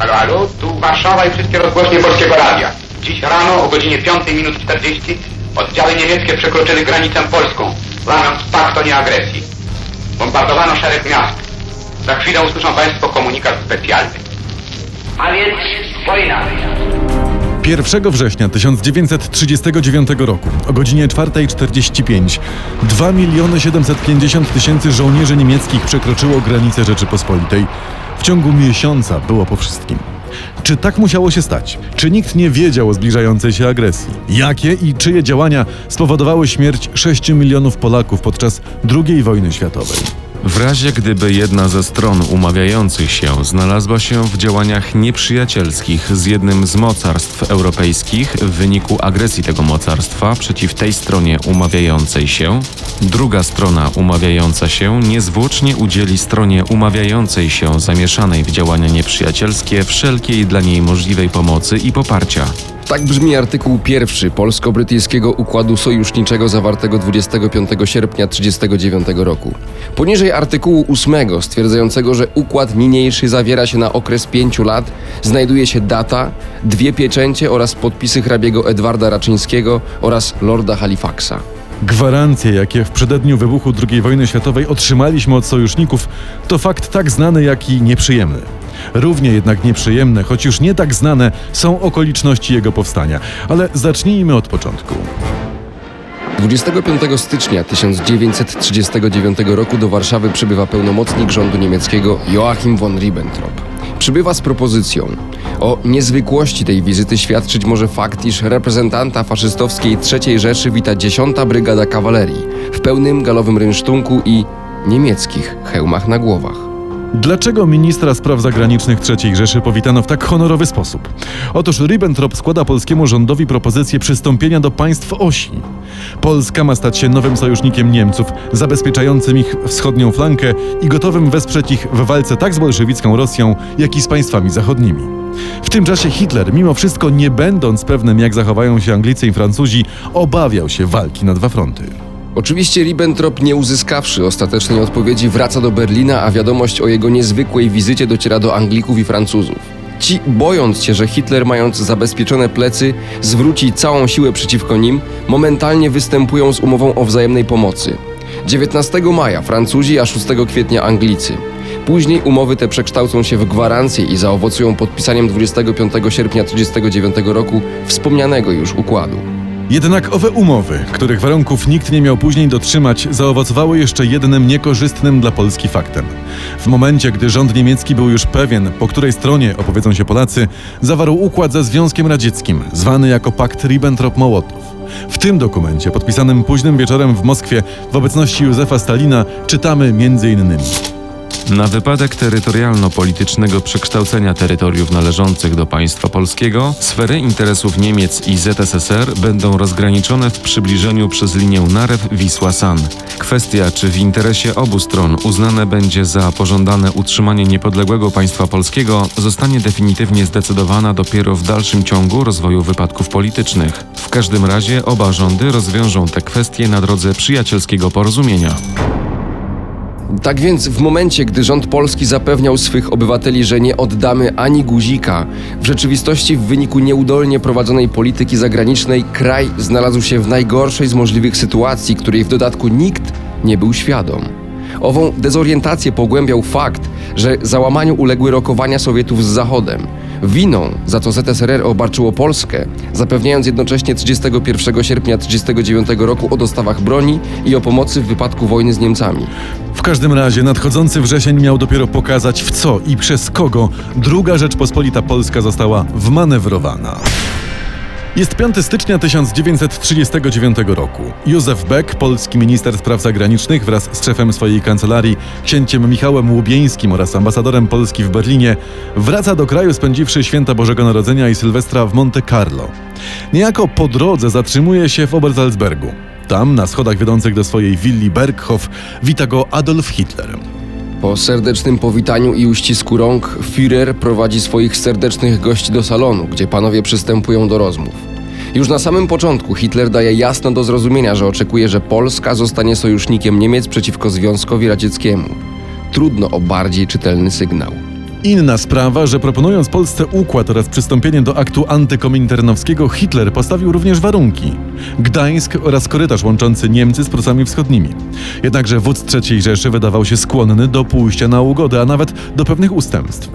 Halo, halo, tu Warszawa i wszystkie rozgłośnie Polskiego Radia. Dziś rano o godzinie 5 minut 40 oddziały niemieckie przekroczyły granicę polską, łamiąc pakt o nieagresji. Bombardowano szereg miast. Za chwilę usłyszą Państwo komunikat specjalny. A więc wojna. 1 września 1939 roku o godzinie 4.45 2 miliony 750 tysięcy żołnierzy niemieckich przekroczyło granicę Rzeczypospolitej. W ciągu miesiąca było po wszystkim. Czy tak musiało się stać? Czy nikt nie wiedział o zbliżającej się agresji? Jakie i czyje działania spowodowały śmierć 6 milionów Polaków podczas II wojny światowej? W razie gdyby jedna ze stron umawiających się znalazła się w działaniach nieprzyjacielskich z jednym z mocarstw europejskich w wyniku agresji tego mocarstwa przeciw tej stronie umawiającej się, druga strona umawiająca się niezwłocznie udzieli stronie umawiającej się zamieszanej w działania nieprzyjacielskie wszelkiej dla niej możliwej pomocy i poparcia. Tak brzmi artykuł pierwszy polsko-brytyjskiego układu sojuszniczego zawartego 25 sierpnia 1939 roku. Poniżej artykułu 8 stwierdzającego, że układ niniejszy zawiera się na okres pięciu lat, znajduje się data, dwie pieczęcie oraz podpisy hrabiego Edwarda Raczyńskiego oraz Lorda Halifaxa. Gwarancje, jakie w przededniu wybuchu II wojny światowej otrzymaliśmy od sojuszników, to fakt tak znany, jak i nieprzyjemny. Równie jednak nieprzyjemne, choć już nie tak znane, są okoliczności jego powstania. Ale zacznijmy od początku. 25 stycznia 1939 roku do Warszawy przybywa pełnomocnik rządu niemieckiego Joachim von Ribbentrop. Przybywa z propozycją. O niezwykłości tej wizyty świadczyć może fakt, iż reprezentanta faszystowskiej III Rzeszy wita 10. Brygada Kawalerii w pełnym galowym rynsztunku i niemieckich hełmach na głowach. Dlaczego ministra spraw zagranicznych III Rzeszy powitano w tak honorowy sposób? Otóż Ribbentrop składa polskiemu rządowi propozycję przystąpienia do państw osi. Polska ma stać się nowym sojusznikiem Niemców, zabezpieczającym ich wschodnią flankę i gotowym wesprzeć ich w walce tak z bolszewicką Rosją, jak i z państwami zachodnimi. W tym czasie Hitler, mimo wszystko nie będąc pewnym, jak zachowają się Anglicy i Francuzi, obawiał się walki na dwa fronty. Oczywiście Ribbentrop, nie uzyskawszy ostatecznej odpowiedzi, wraca do Berlina, a wiadomość o jego niezwykłej wizycie dociera do Anglików i Francuzów. Ci, bojąc się, że Hitler, mając zabezpieczone plecy, zwróci całą siłę przeciwko nim, momentalnie występują z umową o wzajemnej pomocy. 19 maja Francuzi, a 6 kwietnia Anglicy. Później umowy te przekształcą się w gwarancje i zaowocują podpisaniem 25 sierpnia 1939 roku wspomnianego już układu. Jednak owe umowy, których warunków nikt nie miał później dotrzymać, zaowocowały jeszcze jednym niekorzystnym dla Polski faktem. W momencie, gdy rząd niemiecki był już pewien, po której stronie opowiedzą się Polacy, zawarł układ ze Związkiem Radzieckim, zwany jako pakt Ribbentrop-Mołotow. W tym dokumencie, podpisanym późnym wieczorem w Moskwie w obecności Józefa Stalina, czytamy m.in. Na wypadek terytorialno-politycznego przekształcenia terytoriów należących do państwa polskiego, sfery interesów Niemiec i ZSSR będą rozgraniczone w przybliżeniu przez linię Narew-Wisła-San. Kwestia, czy w interesie obu stron uznane będzie za pożądane utrzymanie niepodległego państwa polskiego, zostanie definitywnie zdecydowana dopiero w dalszym ciągu rozwoju wypadków politycznych. W każdym razie oba rządy rozwiążą te kwestie na drodze przyjacielskiego porozumienia. Tak więc w momencie, gdy rząd polski zapewniał swych obywateli, że nie oddamy ani guzika, w rzeczywistości w wyniku nieudolnie prowadzonej polityki zagranicznej kraj znalazł się w najgorszej z możliwych sytuacji, której w dodatku nikt nie był świadom. Ową dezorientację pogłębiał fakt, że załamaniu uległy rokowania Sowietów z Zachodem. Winą, za co ZSRR obarczyło Polskę, zapewniając jednocześnie 31 sierpnia 1939 roku o dostawach broni i o pomocy w wypadku wojny z Niemcami. W każdym razie nadchodzący wrzesień miał dopiero pokazać w co i przez kogo druga Rzeczpospolita Polska została wmanewrowana. Jest 5 stycznia 1939 roku. Józef Beck, polski minister spraw zagranicznych wraz z szefem swojej kancelarii, księciem Michałem Łubieńskim oraz ambasadorem Polski w Berlinie, wraca do kraju spędziwszy święta Bożego Narodzenia i Sylwestra w Monte Carlo. Niejako po drodze zatrzymuje się w Obersalzbergu. Tam, na schodach wiodących do swojej willi Berghof, wita go Adolf Hitler. Po serdecznym powitaniu i uścisku rąk, Führer prowadzi swoich serdecznych gości do salonu, gdzie panowie przystępują do rozmów. Już na samym początku Hitler daje jasno do zrozumienia, że oczekuje, że Polska zostanie sojusznikiem Niemiec przeciwko Związkowi Radzieckiemu. Trudno o bardziej czytelny sygnał. Inna sprawa, że proponując Polsce układ oraz przystąpienie do aktu antykominternowskiego, Hitler postawił również warunki. Gdańsk oraz korytarz łączący Niemcy z Prusami Wschodnimi. Jednakże wódz III Rzeszy wydawał się skłonny do pójścia na ugodę, a nawet do pewnych ustępstw.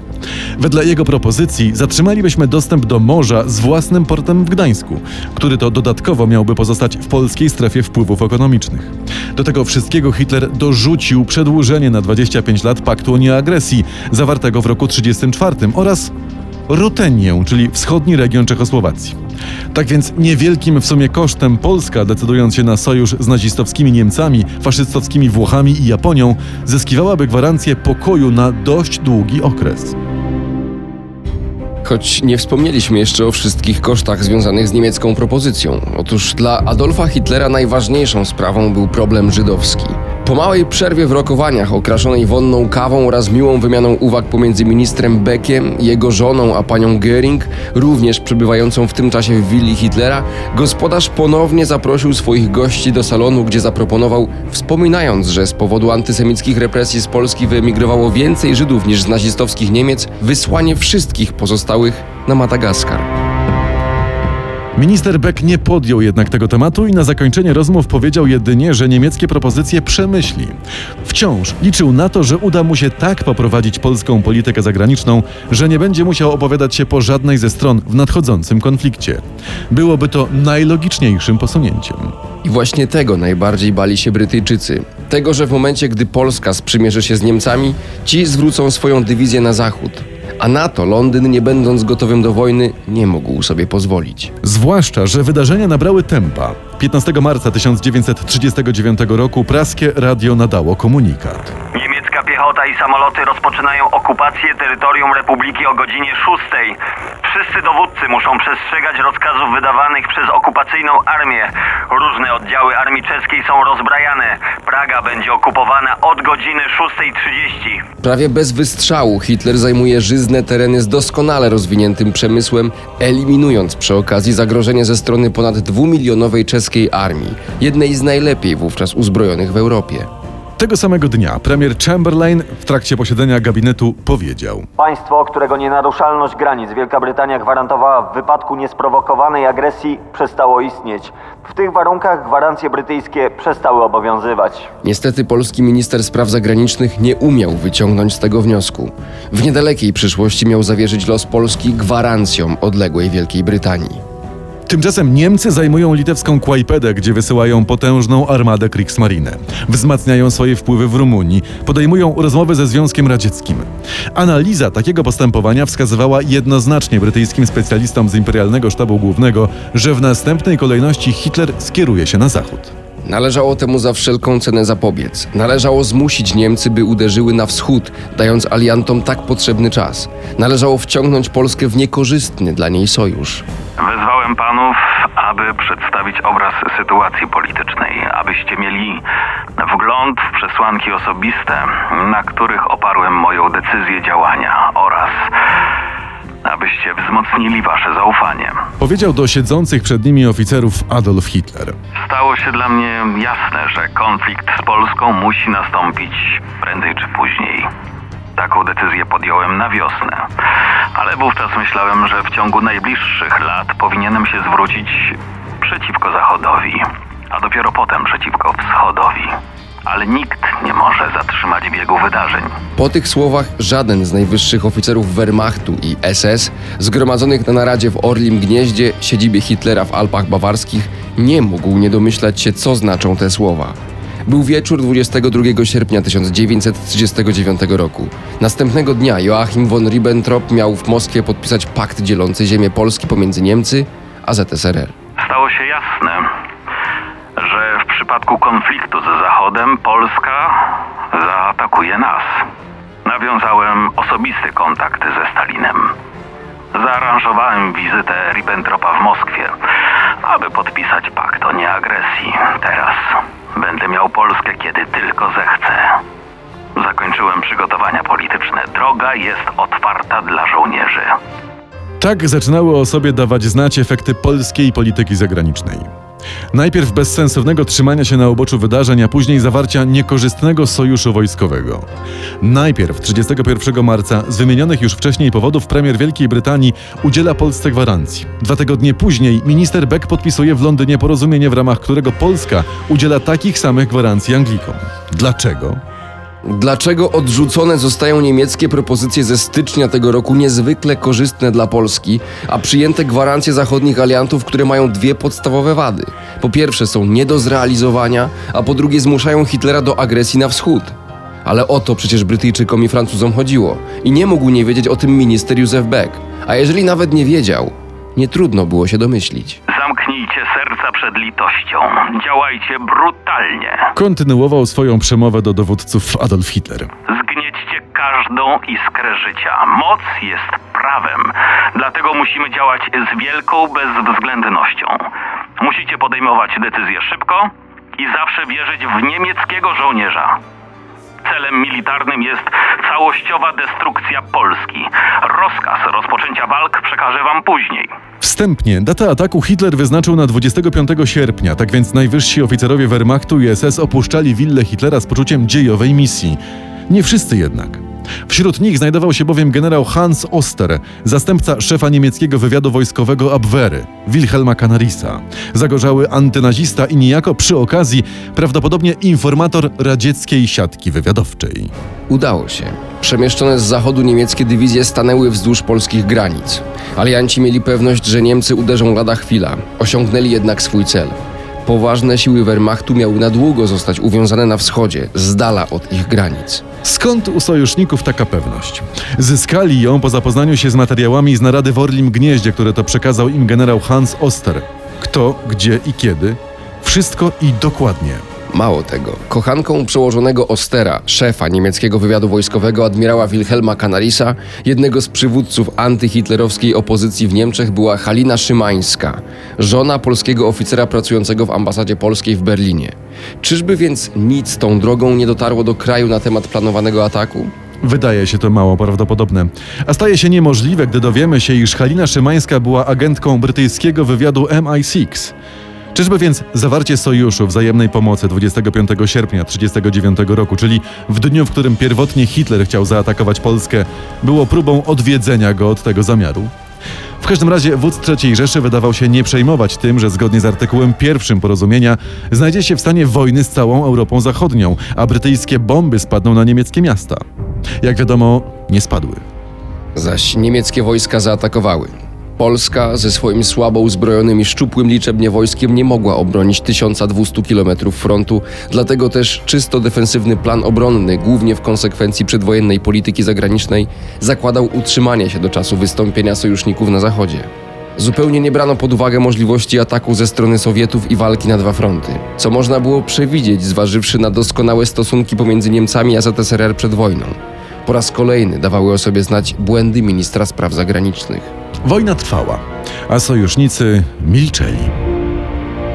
Wedle jego propozycji zatrzymalibyśmy dostęp do morza z własnym portem w Gdańsku, który to dodatkowo miałby pozostać w polskiej strefie wpływów ekonomicznych. Do tego wszystkiego Hitler dorzucił przedłużenie na 25 lat paktu o nieagresji, zawartego w roku 1934 oraz Rutenię, czyli wschodni region Czechosłowacji. Tak więc niewielkim w sumie kosztem Polska, decydując się na sojusz z nazistowskimi Niemcami, faszystowskimi Włochami i Japonią, zyskiwałaby gwarancję pokoju na dość długi okres. Choć nie wspomnieliśmy jeszcze o wszystkich kosztach związanych z niemiecką propozycją. Otóż dla Adolfa Hitlera najważniejszą sprawą był problem żydowski. Po małej przerwie w rokowaniach, okraszonej wonną kawą oraz miłą wymianą uwag pomiędzy ministrem Beckiem, jego żoną a panią Göring, również przebywającą w tym czasie w willi Hitlera, gospodarz ponownie zaprosił swoich gości do salonu, gdzie zaproponował, wspominając, że z powodu antysemickich represji z Polski wyemigrowało więcej Żydów niż z nazistowskich Niemiec, wysłanie wszystkich pozostałych na Madagaskar. Minister Beck nie podjął jednak tego tematu i na zakończenie rozmów powiedział jedynie, że niemieckie propozycje przemyśli. Wciąż liczył na to, że uda mu się tak poprowadzić polską politykę zagraniczną, że nie będzie musiał opowiadać się po żadnej ze stron w nadchodzącym konflikcie. Byłoby to najlogiczniejszym posunięciem. I właśnie tego najbardziej bali się Brytyjczycy. Tego, że w momencie, gdy Polska sprzymierzy się z Niemcami, ci zwrócą swoją dywizję na zachód. A na to Londyn, nie będąc gotowym do wojny, nie mógł sobie pozwolić. Zwłaszcza, że wydarzenia nabrały tempa. 15 marca 1939 roku praskie radio nadało komunikat. Niemiecka piechota i samoloty rozpoczynają okupację terytorium Republiki o godzinie 6. Wszyscy dowódcy muszą przestrzegać rozkazów wydawanych przez okupacyjną armię. Różne oddziały armii czeskiej są rozbrajane. Praga będzie okupowana od godziny 6.30. Prawie bez wystrzału Hitler zajmuje żyzne tereny z doskonale rozwiniętym przemysłem, eliminując przy okazji zagrożenie ze strony ponad dwumilionowej czeskiej armii, jednej z najlepiej wówczas uzbrojonych w Europie. Tego samego dnia premier Chamberlain w trakcie posiedzenia gabinetu powiedział: Państwo, którego nienaruszalność granic Wielka Brytania gwarantowała w wypadku niesprowokowanej agresji, przestało istnieć. W tych warunkach gwarancje brytyjskie przestały obowiązywać. Niestety polski minister spraw zagranicznych nie umiał wyciągnąć z tego wniosku. W niedalekiej przyszłości miał zawierzyć los Polski gwarancjom odległej Wielkiej Brytanii. Tymczasem Niemcy zajmują litewską Kłajpedę, gdzie wysyłają potężną armadę Kriegsmarine. Wzmacniają swoje wpływy w Rumunii, podejmują rozmowy ze Związkiem Radzieckim. Analiza takiego postępowania wskazywała jednoznacznie brytyjskim specjalistom z Imperialnego Sztabu Głównego, że w następnej kolejności Hitler skieruje się na zachód. Należało temu za wszelką cenę zapobiec. Należało zmusić Niemcy, by uderzyły na wschód, dając aliantom tak potrzebny czas. Należało wciągnąć Polskę w niekorzystny dla niej sojusz. Panów, aby przedstawić obraz sytuacji politycznej, abyście mieli wgląd w przesłanki osobiste, na których oparłem moją decyzję działania oraz abyście wzmocnili wasze zaufanie. Powiedział do siedzących przed nimi oficerów Adolf Hitler. Stało się dla mnie jasne, że konflikt z Polską musi nastąpić prędzej czy później. Taką decyzję podjąłem na wiosnę, ale wówczas myślałem, że w ciągu najbliższych lat powinienem się zwrócić przeciwko Zachodowi, a dopiero potem przeciwko Wschodowi. Ale nikt nie może zatrzymać biegu wydarzeń. Po tych słowach żaden z najwyższych oficerów Wehrmachtu i SS, zgromadzonych na naradzie w Orlim Gnieździe, siedzibie Hitlera w Alpach Bawarskich, nie mógł nie domyślać się, co znaczą te słowa. Był wieczór 22 sierpnia 1939 roku. Następnego dnia Joachim von Ribbentrop miał w Moskwie podpisać pakt dzielący ziemię Polski pomiędzy Niemcy a ZSRR. Stało się jasne, że w przypadku konfliktu z Zachodem Polska zaatakuje nas. Nawiązałem osobisty kontakt ze Stalinem. Zaaranżowałem wizytę Ribbentropa w Moskwie, aby podpisać pakt o nieagresji. Teraz będę miał Polskę, kiedy tylko zechcę. Zakończyłem przygotowania polityczne. Droga jest otwarta dla żołnierzy. Tak zaczynały o sobie dawać znać efekty polskiej polityki zagranicznej. Najpierw bez sensownego trzymania się na uboczu wydarzeń, a później zawarcia niekorzystnego sojuszu wojskowego. Najpierw 31 marca z wymienionych już wcześniej powodów premier Wielkiej Brytanii udziela Polsce gwarancji. Dwa tygodnie później minister Beck podpisuje w Londynie porozumienie, w ramach którego Polska udziela takich samych gwarancji Anglikom. Dlaczego? Dlaczego odrzucone zostają niemieckie propozycje ze stycznia tego roku niezwykle korzystne dla Polski, a przyjęte gwarancje zachodnich aliantów, które mają dwie podstawowe wady? Po pierwsze są nie do zrealizowania, a po drugie zmuszają Hitlera do agresji na wschód. Ale o to przecież Brytyjczykom i Francuzom chodziło. I nie mógł nie wiedzieć o tym minister Józef Beck. A jeżeli nawet nie wiedział, nie trudno było się domyślić. Serca przed litością. Działajcie brutalnie. Kontynuował swoją przemowę do dowódców Adolf Hitler. Zgniećcie każdą iskrę życia. Moc jest prawem, dlatego musimy działać z wielką bezwzględnością. Musicie podejmować decyzje szybko i zawsze wierzyć w niemieckiego żołnierza. Celem militarnym jest całościowa destrukcja Polski. Rozkaz rozpoczęcia walk przekażę wam później. Wstępnie datę ataku Hitler wyznaczył na 25 sierpnia, tak więc najwyżsi oficerowie Wehrmachtu i SS opuszczali willę Hitlera z poczuciem dziejowej misji. Nie wszyscy jednak. Wśród nich znajdował się bowiem generał Hans Oster, zastępca szefa niemieckiego wywiadu wojskowego Abwehry, Wilhelma Canarisa, zagorzały antynazista i niejako przy okazji prawdopodobnie informator radzieckiej siatki wywiadowczej. Udało się. Przemieszczone z zachodu niemieckie dywizje stanęły wzdłuż polskich granic. Alianci mieli pewność, że Niemcy uderzą lada chwila. Osiągnęli jednak swój cel. Poważne siły Wehrmachtu miały na długo zostać uwiązane na wschodzie, z dala od ich granic. Skąd u sojuszników taka pewność? Zyskali ją po zapoznaniu się z materiałami z narady w Orlim Gnieździe, które to przekazał im generał Hans Oster. Kto, gdzie i kiedy? Wszystko i dokładnie. Mało tego, kochanką przełożonego Ostera, szefa niemieckiego wywiadu wojskowego admirała Wilhelma Canarisa, jednego z przywódców antyhitlerowskiej opozycji w Niemczech była Halina Szymańska, żona polskiego oficera pracującego w ambasadzie polskiej w Berlinie. Czyżby więc nic tą drogą nie dotarło do kraju na temat planowanego ataku? Wydaje się to mało prawdopodobne. A staje się niemożliwe, gdy dowiemy się, iż Halina Szymańska była agentką brytyjskiego wywiadu MI6. Czyżby więc zawarcie sojuszu wzajemnej pomocy 25 sierpnia 1939 roku, czyli w dniu, w którym pierwotnie Hitler chciał zaatakować Polskę, było próbą odwiedzenia go od tego zamiaru? W każdym razie wódz III Rzeszy wydawał się nie przejmować tym, że zgodnie z artykułem pierwszym porozumienia znajdzie się w stanie wojny z całą Europą Zachodnią, a brytyjskie bomby spadną na niemieckie miasta. Jak wiadomo, nie spadły. Zaś niemieckie wojska zaatakowały. Polska ze swoim słabo uzbrojonym i szczupłym liczebnie wojskiem nie mogła obronić 1200 km frontu, dlatego też czysto defensywny plan obronny, głównie w konsekwencji przedwojennej polityki zagranicznej, zakładał utrzymanie się do czasu wystąpienia sojuszników na zachodzie. Zupełnie nie brano pod uwagę możliwości ataku ze strony Sowietów i walki na dwa fronty, co można było przewidzieć, zważywszy na doskonałe stosunki pomiędzy Niemcami a ZSRR przed wojną. Po raz kolejny dawały o sobie znać błędy ministra spraw zagranicznych. Wojna trwała, a sojusznicy milczeli.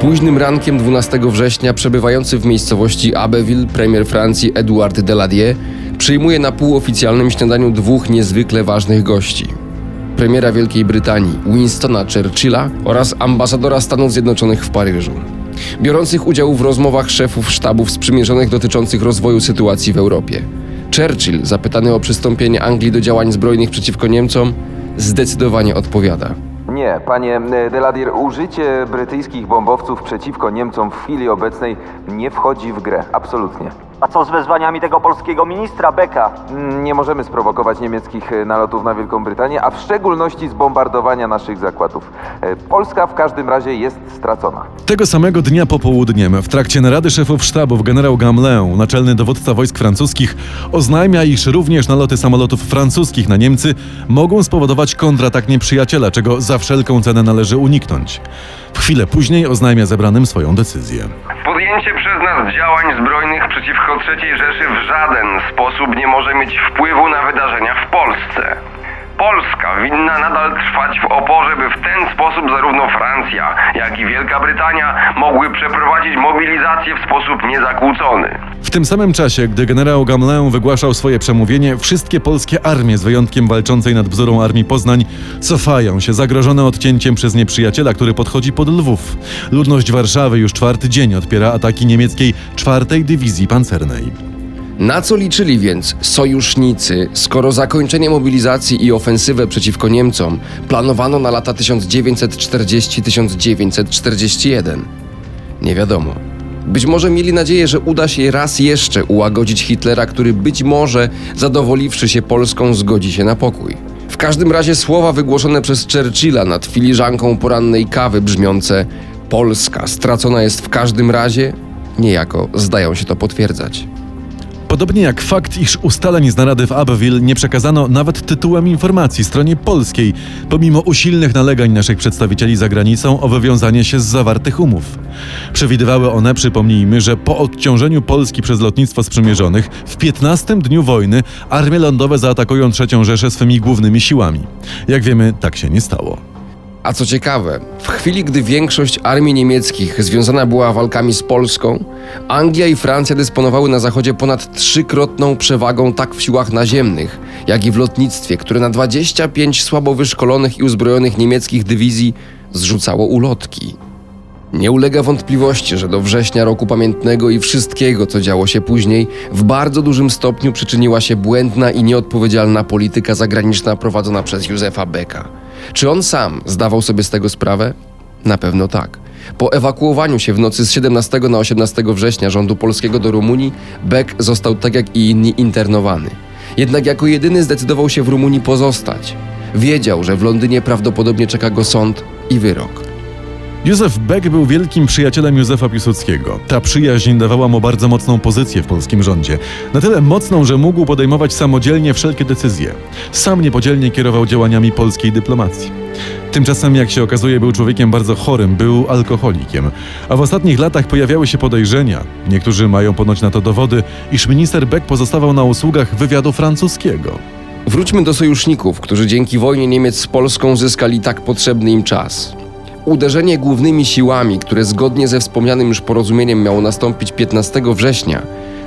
Późnym rankiem 12 września przebywający w miejscowości Abbeville premier Francji Edouard Daladier przyjmuje na półoficjalnym śniadaniu dwóch niezwykle ważnych gości. Premiera Wielkiej Brytanii Winstona Churchilla oraz ambasadora Stanów Zjednoczonych w Paryżu. Biorących udział w rozmowach szefów sztabów sprzymierzonych dotyczących rozwoju sytuacji w Europie. Churchill, zapytany o przystąpienie Anglii do działań zbrojnych przeciwko Niemcom, zdecydowanie odpowiada. Nie, panie Deladier, użycie brytyjskich bombowców przeciwko Niemcom w chwili obecnej nie wchodzi w grę. Absolutnie. A co z wezwaniami tego polskiego ministra Beka? Mm, Nie możemy sprowokować niemieckich e, nalotów na Wielką Brytanię, a w szczególności zbombardowania naszych zakładów. E, Polska w każdym razie jest stracona. Tego samego dnia popołudniem w trakcie narady szefów sztabów generał Gamelin, naczelny dowódca wojsk francuskich, oznajmia, iż również naloty samolotów francuskich na Niemcy mogą spowodować kontratak nieprzyjaciela, czego za wszelką cenę należy uniknąć. W chwilę później oznajmia zebranym swoją decyzję. Podjęcie przez nas działań zbrojnych przeciwko III Rzeszy w żaden sposób nie może mieć wpływu na wydarzenia w Polsce. Polska winna nadal trwać w oporze, by w ten sposób zarówno Francja, jak i Wielka Brytania mogły przeprowadzić mobilizację w sposób niezakłócony. W tym samym czasie, gdy generał Gamelin wygłaszał swoje przemówienie, wszystkie polskie armie, z wyjątkiem walczącej nad wzorą Armii Poznań, cofają się, zagrożone odcięciem przez nieprzyjaciela, który podchodzi pod Lwów. Ludność Warszawy już czwarty dzień odpiera ataki niemieckiej czwartej Dywizji Pancernej. Na co liczyli więc sojusznicy, skoro zakończenie mobilizacji i ofensywę przeciwko Niemcom planowano na lata 1940-1941? Nie wiadomo. Być może mieli nadzieję, że uda się raz jeszcze ułagodzić Hitlera, który być może, zadowoliwszy się Polską, zgodzi się na pokój. W każdym razie słowa wygłoszone przez Churchilla nad filiżanką porannej kawy brzmiące Polska stracona jest w każdym razie, niejako zdają się to potwierdzać. Podobnie jak fakt, iż ustaleń z narady w Abbeville nie przekazano nawet tytułem informacji stronie polskiej, pomimo usilnych nalegań naszych przedstawicieli za granicą o wywiązanie się z zawartych umów. Przewidywały one, przypomnijmy, że po odciążeniu Polski przez lotnictwo sprzymierzonych w 15 dniu wojny armie lądowe zaatakują III Rzeszę swymi głównymi siłami. Jak wiemy, tak się nie stało. A co ciekawe, w chwili gdy większość armii niemieckich związana była walkami z Polską, Anglia i Francja dysponowały na zachodzie ponad trzykrotną przewagą tak w siłach naziemnych, jak i w lotnictwie, które na 25 słabo wyszkolonych i uzbrojonych niemieckich dywizji zrzucało ulotki. Nie ulega wątpliwości, że do września roku pamiętnego i wszystkiego, co działo się później, w bardzo dużym stopniu przyczyniła się błędna i nieodpowiedzialna polityka zagraniczna prowadzona przez Józefa Becka. Czy on sam zdawał sobie z tego sprawę? Na pewno tak. Po ewakuowaniu się w nocy z 17 na 18 września rządu polskiego do Rumunii, Beck został tak jak i inni internowany. Jednak jako jedyny zdecydował się w Rumunii pozostać. Wiedział, że w Londynie prawdopodobnie czeka go sąd i wyrok. Józef Beck był wielkim przyjacielem Józefa Piłsudskiego. Ta przyjaźń dawała mu bardzo mocną pozycję w polskim rządzie. Na tyle mocną, że mógł podejmować samodzielnie wszelkie decyzje. Sam niepodzielnie kierował działaniami polskiej dyplomacji. Tymczasem, jak się okazuje, był człowiekiem bardzo chorym, był alkoholikiem. A w ostatnich latach pojawiały się podejrzenia, niektórzy mają ponoć na to dowody, iż minister Beck pozostawał na usługach wywiadu francuskiego. Wróćmy do sojuszników, którzy dzięki wojnie Niemiec z Polską zyskali tak potrzebny im czas. Uderzenie głównymi siłami, które zgodnie ze wspomnianym już porozumieniem miało nastąpić 15 września,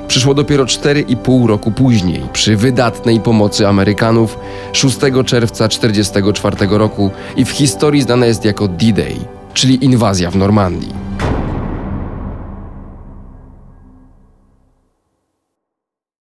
przyszło dopiero 4,5 roku później, przy wydatnej pomocy Amerykanów 6 czerwca 1944 roku i w historii znane jest jako D-Day, czyli inwazja w Normandii.